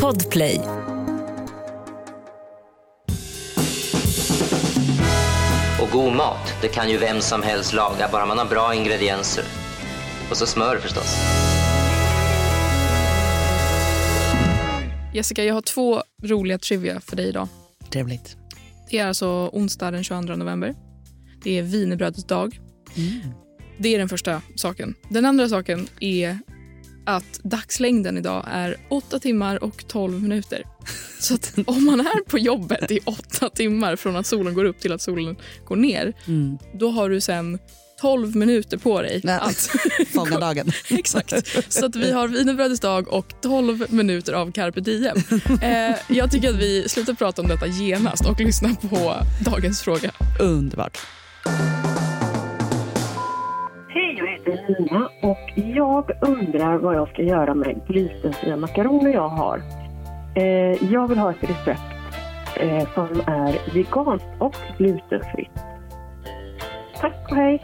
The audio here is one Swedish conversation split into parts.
Podplay. Och god mat, det kan ju vem som helst laga, bara man har bra ingredienser. Och så smör förstås. Jessica, jag har två roliga trivia för dig idag. Trevligt. Det är alltså onsdag den 22 november. Det är wienerbrödets dag. Det är den första saken. Den andra saken är att dagslängden idag är 8 timmar och 12 minuter. Så om man är på jobbet i 8 timmar från att solen går upp till att solen går ner, då har du sen 12 minuter på dig Ja. att Fånga dagen. Exakt. Så att vi har wienerbrödets dag och 12 minuter av carpe diem. Eh, jag tycker att vi slutar prata om detta genast och lyssnar på dagens fråga. Underbart. Jag heter Lina och jag undrar vad jag ska göra med glutenfria makaroner jag har. Eh, jag vill ha ett recept eh, som är veganskt och glutenfritt. Tack och hej!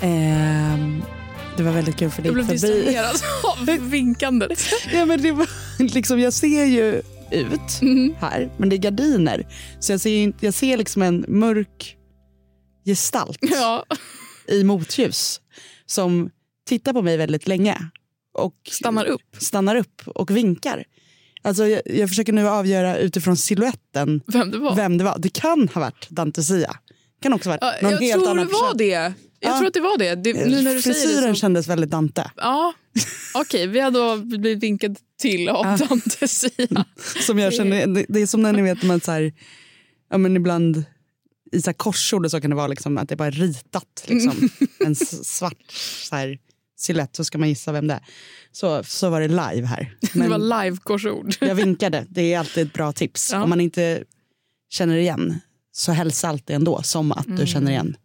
Ehm, det var väldigt kul för Jag dig blev förbi. distraherad av vinkandet. Ja, men det var, liksom, jag ser ju ut Mm. här, men det är gardiner. Så jag ser, inte- jag ser liksom en mörk gestalt Ja, i motljus som tittar på mig väldigt länge och stannar upp. stannar upp och vinkar. Alltså, jag, jag försöker nu avgöra utifrån siluetten Vem det var. vem det var. Det kan ha varit Dante Sia. kan också ha varit Ja, någon jag helt tror det annan var det. Jag Ja. tror att det var det. det nu när du säger Frisyren det så... kändes väldigt Dante. Ja, okej. vi har då blivit vinkade till av Ja. Dante Sia. Som jag känner, det, det är som när ni vet man så här, ja, men ibland i så korsord och så kan det vara liksom att det bara är ritat liksom, en s- svart så här, silhuett så ska man gissa vem det är. Så, så var det live här. Det Men var live-korsord. jag vinkade, det är alltid ett bra tips. Ja. Om man inte känner igen så hälsa alltid ändå som att Mm. du känner igen.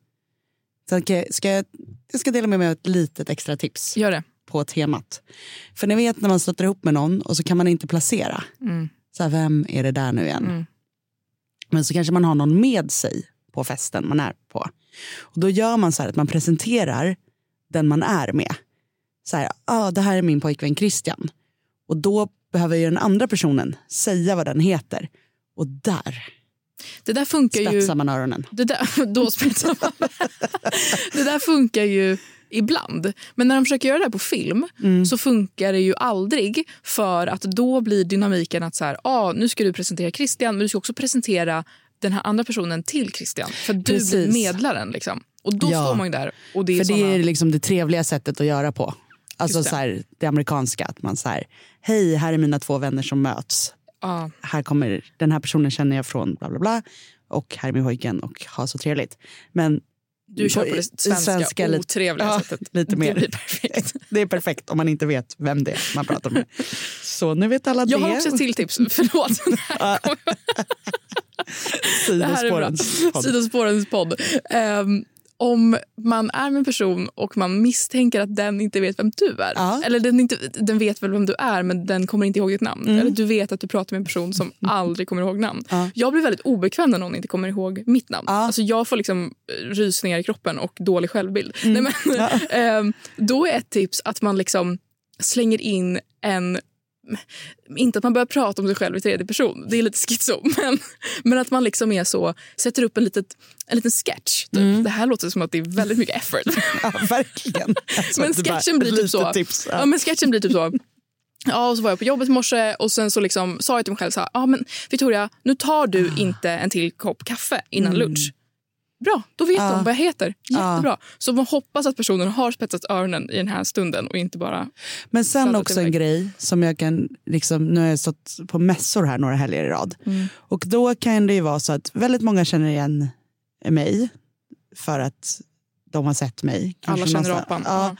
Sen ska jag, ska jag, jag ska dela med mig av ett litet extra tips Gör det. på temat. För ni vet när man stöter ihop med någon och så kan man inte placera. Mm. Så här, vem är det där nu igen? Mm. Men så kanske man har någon med sig på festen man är på. Och då gör man så här att man presenterar den man är med. Så här, ah, det här är min pojkvän Christian. Och då behöver ju den andra personen säga vad den heter. Och där Det där funkar ju... spetsar man öronen. Det där, då spetsar man. det där funkar ju ibland. Men när de försöker göra det på film Mm. så funkar det ju aldrig för att då blir dynamiken att så här, ah, nu ska du presentera Christian men du ska också presentera den här andra personen till Christian. För du blir Precis. medlaren. Liksom. Och då Ja. står man där och det är För såna... det är liksom det trevliga sättet att göra på. Alltså Just det. så här, det amerikanska. Att man så här, hej här är mina två vänner som möts. Ja. här kommer, den här personen känner jag från bla bla bla och här är min pojken och ha så trevligt. Men Du kör på det svenska, lite- otrevliga ja, sättet. Lite mer. Det blir perfekt. Det är perfekt om man inte vet vem det är man pratar med. Så nu vet alla Jag det. har också ett till tips. Förlåt. Det här är bra. Sidospårens podd. Sidospårens podd. Ehm, om man är med en person och man misstänker att den inte vet vem du är. Ja. Eller den, inte, den vet väl vem du är men den kommer inte ihåg ditt namn. Mm. Eller du vet att du pratar med en person som aldrig kommer ihåg namn. Ja. Jag blir väldigt obekväm när någon inte kommer ihåg mitt namn. Ja. Alltså jag får liksom eh, rysningar i kroppen och dålig självbild. Mm. Nej, men, ehm, då är ett tips att man liksom slänger in en inte att man börjar prata om sig själv i tredje person, det är lite schizo. Men, men att man liksom är så, sätter upp en, litet, en liten sketch. Typ. Det här låter som att det är väldigt mycket effort. Ja, verkligen. Alltså, men sketchen blir typ så. Tips. Ja. men sketchen blir typ så. Ja, och så var jag på jobbet i morse och sen så liksom sa jag till mig själv så här, ja men Victoria, nu tar du inte en till kopp kaffe innan lunch. Bra, då vet de vad jag heter. Jättebra. Så man hoppas att personen har spetsat öronen i den här stunden och inte bara... Men sen också en grej som jag kan, liksom, nu har jag stått på mässor här några helger i rad. Mm. Och då kan det ju vara så att väldigt många känner igen mig för att de har sett mig. Alla Kanske känner någonstans- apan. Ja.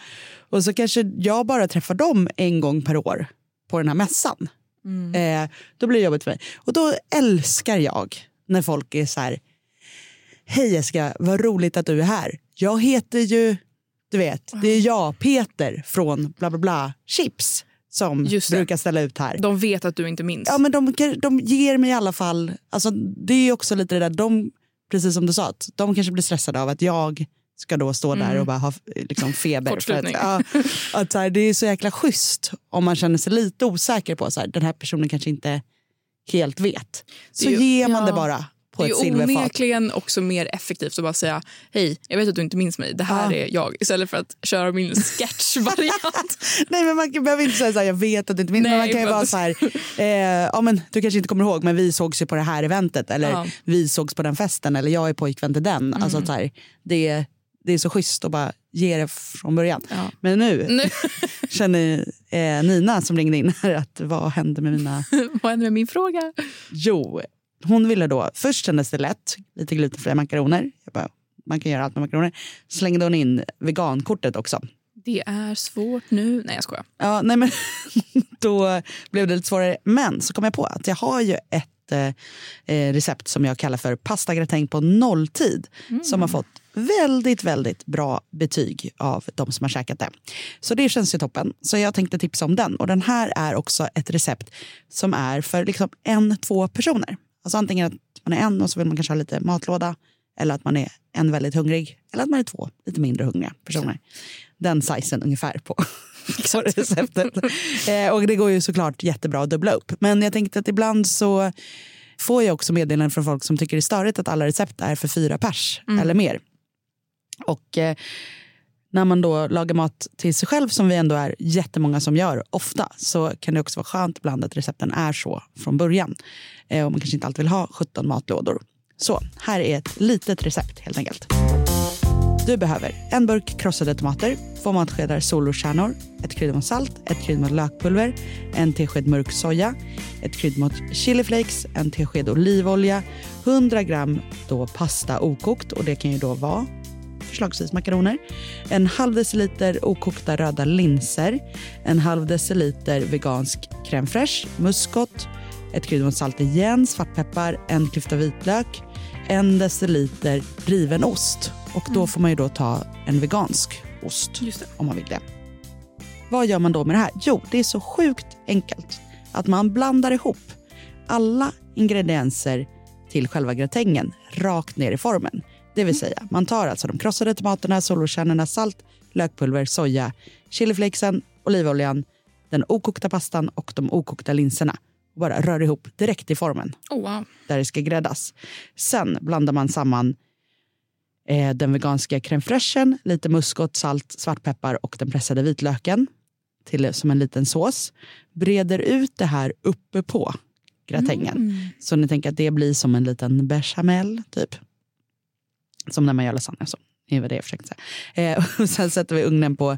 Och så kanske jag bara träffar dem en gång per år på den här mässan. Mm. Eh, då blir det jobbigt för mig. Och då älskar jag när folk är så här, hej Jessica, vad roligt att du är här. Jag heter ju, du vet, det är jag, Peter från bla bla bla chips som brukar ställa ut här. De vet att du inte minns. Ja, men de, de ger mig i alla fall, alltså, det är också lite det där, de, precis som du sa, att de kanske blir stressade av att jag ska då stå där och bara ha liksom, feber. För att, ja, att, så här, det är så jäkla schysst om man känner sig lite osäker på så här, den här personen kanske inte helt vet. Så ju- ger man ja. det bara på Det är ett ju silverfat. onekligen också mer effektivt att bara säga hej, jag vet att du inte minns mig, det här Ja. är jag. Istället för att köra min sketchvariant. Nej men man behöver inte säga så här, jag vet att du inte minns. Nej, man kan ju men- vara så här, eh, ja men du kanske inte kommer ihåg men vi sågs ju på det här eventet eller Ja. vi sågs på den festen eller jag är pojkvän till den. Mm. Alltså så här, det, det är så schysst att bara ge det från början. Ja. Men nu nu, känner eh, Nina som ringde in här att vad hände med mina... vad händer med min fråga? Jo, hon ville då, först kändes det lätt, lite glutenfria makaroner. Jag bara, man kan göra allt med makaroner. Slängde hon in vegankortet också. Det är svårt nu. Nej, jag skojar. Ja, nej men då blev det lite svårare. Men så kom jag på att jag har ju ett eh, recept som jag kallar för pasta gratäng på nolltid. Som har fått väldigt, väldigt bra betyg av de som har käkat det. Så det känns ju toppen. Så jag tänkte tipsa om den. Och den här är också ett recept som är för liksom en, två personer. Alltså antingen att man är en och så vill man kanske ha lite matlåda. Eller att man är en väldigt hungrig. Eller att man är två lite mindre hungriga personer. Den sizen ungefär på, på receptet. Eh, och det går ju såklart jättebra att dubbla upp. Men jag tänkte att ibland så får jag också meddelanden från folk som tycker det är störigt att alla recept är för fyra pers eller mer. Och eh, när man då lagar mat till sig själv som vi ändå är jättemånga som gör ofta så kan det också vara skönt ibland att recepten är så från början. Eh, och man kanske inte alltid vill ha 17 matlådor. Så här är ett litet recept helt enkelt. Du behöver en burk krossade tomater, två matskedar solroskärnor ett kryddmått salt, ett kryddmått lökpulver, en tesked mörk soja, ett kryddmått chiliflakes, en tesked olivolja, 100 gram då pasta okokt och det kan ju då vara förslagsvis makaroner, en halv deciliter okokta röda linser, en halv deciliter vegansk crème fraîche, muskot, ett kryddmått salt igen, svartpeppar, en klyfta vitlök, en deciliter riven ost. Och då får man ju då ta en vegansk ost om man vill det. Vad gör man då med det här? Jo, det är så sjukt enkelt att man blandar ihop alla ingredienser till själva gratängen rakt ner i formen. Det vill säga, man tar alltså de krossade tomaterna, solroskärnorna, salt, lökpulver, soja, chiliflakesen, olivoljan, den okokta pastan och de okokta linserna och bara rör ihop direkt i formen Oh, wow. där det ska gräddas. Sen blandar man samman eh, den veganska crème fraîchen, lite muskot, salt, svartpeppar och den pressade vitlöken till som en liten sås. Breder ut det här uppe på gratängen. Mm. Så ni tänker att det blir som en liten bechamel, typ. Som när man gör lasagne. Så. Det var det jag försökte säga. Eh, och sen sätter vi ugnen på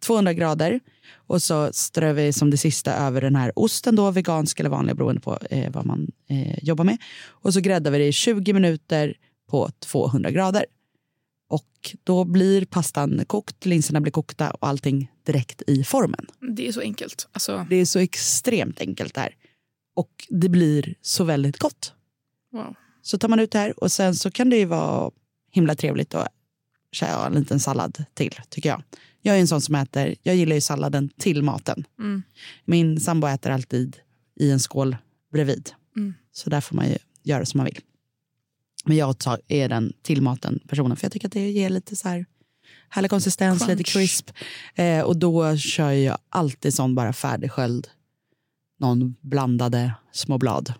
200 grader. Och så strör vi som det sista över den här osten, då, vegansk eller vanlig beroende på eh, vad man eh, jobbar med. Och så gräddar vi det i 20 minuter på 200 grader. Och då blir pastan kokt, linserna blir kokta och allting direkt i formen. Det är så enkelt. Alltså, Det är så extremt enkelt där. Och det blir så väldigt gott. wow. Så tar man ut det här och sen så kan det ju vara himla trevligt att käka en liten sallad till tycker jag. Jag är en sån som äter, jag gillar ju salladen till maten. Mm. Min sambo äter alltid i en skål bredvid. Mm. Så där får man ju göra som man vill. Men jag är den till maten personen för jag tycker att det ger lite så här härlig konsistens, Crunch. lite crisp. Eh, och då kör jag alltid sån bara färdigsköljd. Någon blandade små blad.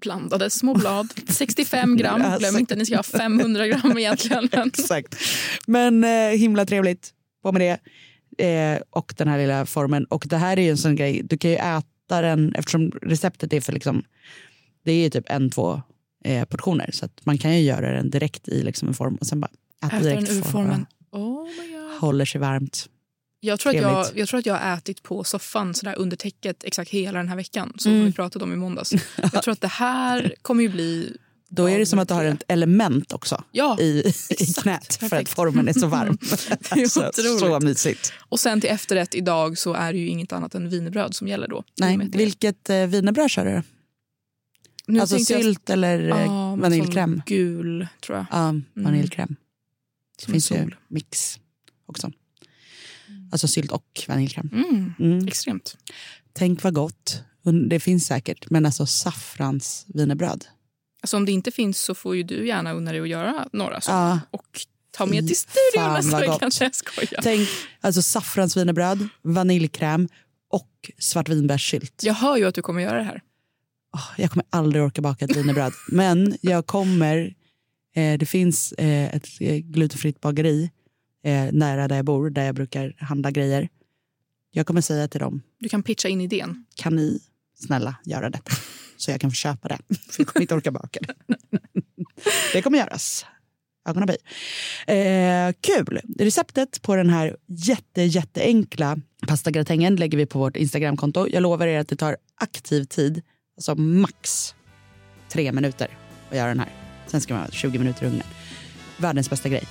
Blandade små blad. 65 gram. Glöm inte, ni ska ha 500 gram egentligen. Exakt. Men eh, himla trevligt. På med det. Eh, och den här lilla formen. Och det här är ju en sån grej, du kan ju äta den, eftersom receptet är för liksom, det är ju typ en, två eh, portioner. Så att man kan ju göra den direkt i liksom en form och sen bara äta, äta direkt. den ur formen. Oh my God. Håller sig varmt. Jag tror, att jag, jag tror att jag har ätit på soffan så där under täcket exakt hela den här veckan. Som Mm. vi pratade om i måndags. Jag tror att det här kommer ju bli... Då är det som att du har ett element också Ja, i, i knät för att formen är så varm. Det är så, otroligt. så mysigt. och sen till efterrätt idag så är det ju inget annat än wienerbröd som gäller då. Nej, det- vilket eh, wienerbröd kör du? nu Alltså tänkte jag- sylt eller men vaniljkräm? Gul, tror jag. Ja, vaniljkräm. Det Som finns ju mix också. Alltså sylt och vaniljkräm. Mm, Mm. extremt. Tänk vad gott. Det finns säkert, men alltså saffrans wienerbröd. Alltså om det inte finns så får ju du gärna unna dig att göra några. Så. Ja, Och Ta med till studion nästa vecka. jag skojar. Tänk alltså saffransvinerbröd, vaniljkräm och svartvinbärssylt. Jag hör ju att du kommer göra det här. Åh, jag kommer aldrig orka baka ett wienerbröd. Men jag kommer... Eh, det finns eh, ett eh, glutenfritt bageri eh, nära där jag bor, där jag brukar handla grejer. Jag kommer säga till dem, Du kan pitcha in idén. kan ni snälla göra detta? Så jag kan få köpa det. För jag kommer inte orka baka det. Det kommer göras. Ögon och böj. Eh, kul! Receptet på den här jätte, jätteenkla pastagratängen lägger vi på vårt Instagramkonto. Jag lovar er att det tar aktiv tid, alltså max tre minuter att göra den här. Sen ska man ha 20 minuter i ugnen. Världens bästa grej.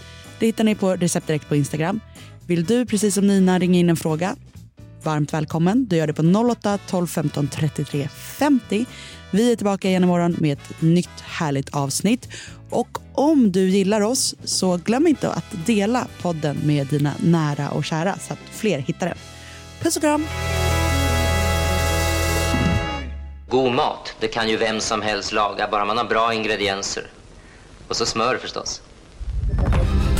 Det hittar ni på Recept Direkt på Instagram. Vill du, precis som Nina, ringa in en fråga? Varmt välkommen. Du gör det på 08 12 15 33 50. Vi är tillbaka igen imorgon med ett nytt härligt avsnitt. Och om du gillar oss så glöm inte att dela podden med dina nära och kära så att fler hittar den. Puss och kram! God mat, det kan ju vem som helst laga, bara man har bra ingredienser. Och så smör förstås.